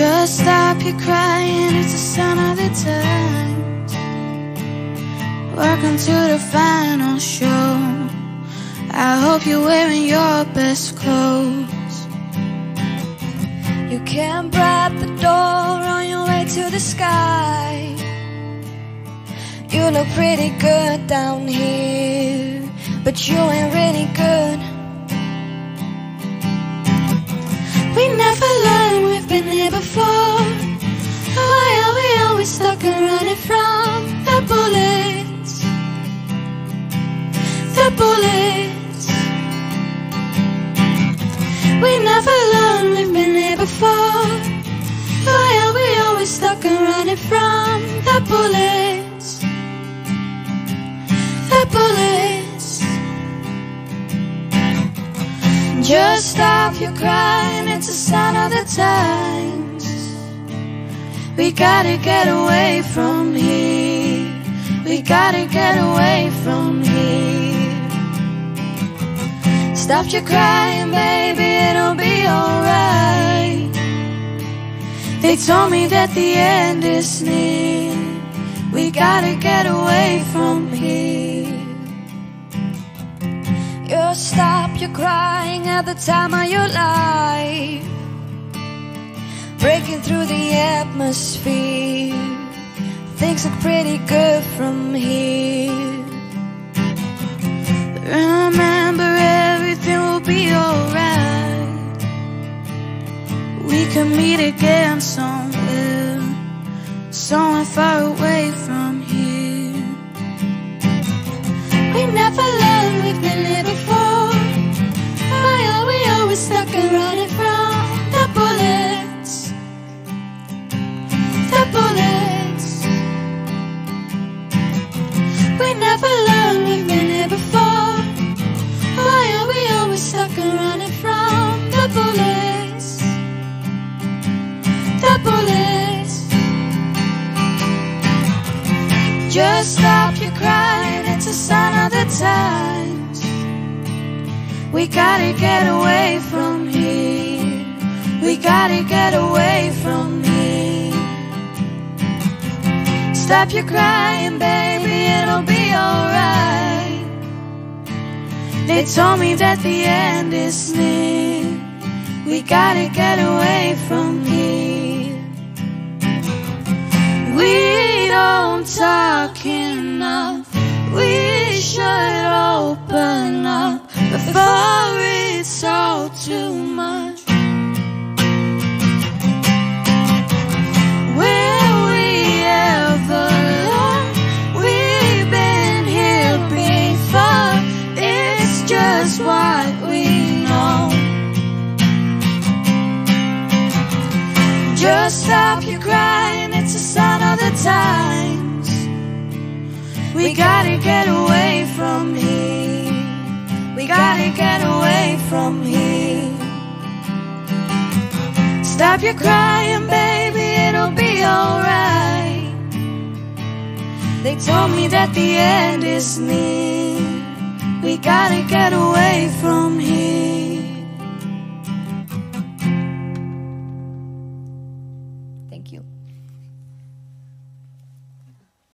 Just stop your crying, it's the sign of the times. Welcome to the final show. I hope you're wearing your best clothes. You can't bribe the door on your way to the sky. You look pretty good down here, but you ain't really good. Stuck and running from the bullets? The bullets. We never learned we've been here before. Why are we always stuck and running from the bullets? The bullets. Just stop your crying, it's a sign of the times. We gotta get away from here. We gotta get away from here. Stop your crying, baby, it'll be alright. They told me that the end is near. We gotta get away from here. You stop your crying at the time of your life. Breaking through the atmosphere. Things look pretty good from here. Remember, everything will be alright. We can meet again somewhere, somewhere far away Just stop your crying, it's a sign of the times. We gotta get away from here. We gotta get away from here. Stop your crying, baby, it'll be alright. They told me that the end is near. We gotta get away from here. We don't talk before it's all too much. Will we ever learn? We've been here before. It's just what we know. Just stop your crying, it's a sign of the times. Stop your crying, baby, it'll be alright. They told me that the end is near. We gotta get away from here.